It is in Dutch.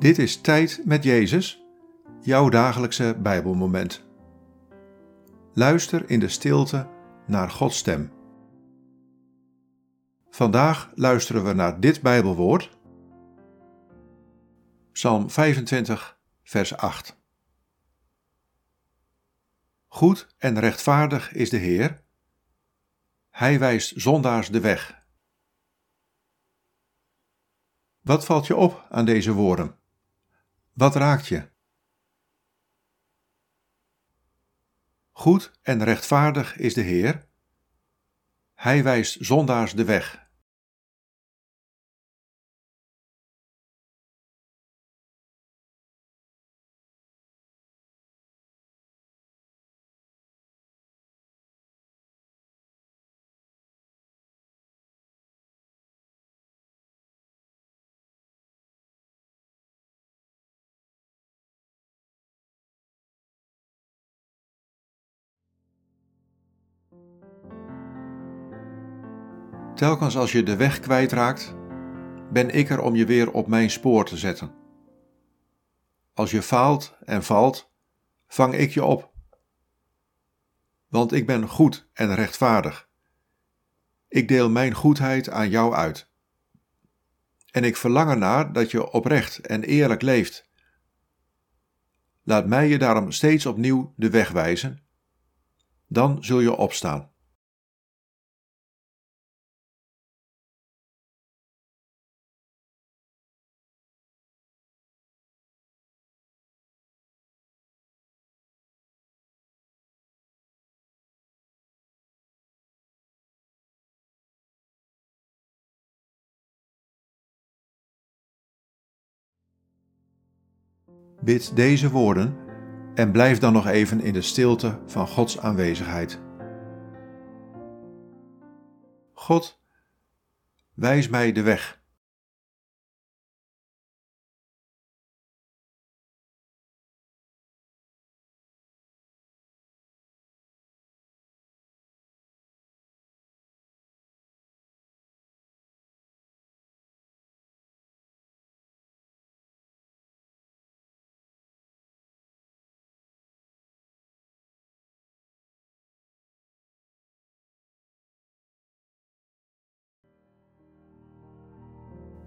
Dit is Tijd met Jezus, jouw dagelijkse Bijbelmoment. Luister in de stilte naar Gods stem. Vandaag luisteren we naar dit Bijbelwoord. Psalm 25, vers 8. Goed en rechtvaardig is de Heer. Hij wijst zondaars de weg. Wat valt je op aan deze woorden? Wat raakt je? Goed en rechtvaardig is de Heer. Hij wijst zondaars de weg. Telkens als je de weg kwijtraakt, ben ik er om je weer op mijn spoor te zetten. Als je faalt en valt, vang ik je op. Want ik ben goed en rechtvaardig. Ik deel mijn goedheid aan jou uit. En ik verlang ernaar dat je oprecht en eerlijk leeft. Laat mij je daarom steeds opnieuw de weg wijzen. Dan zul je opstaan. Bid deze woorden en blijf dan nog even in de stilte van Gods aanwezigheid. God, wijs mij de weg.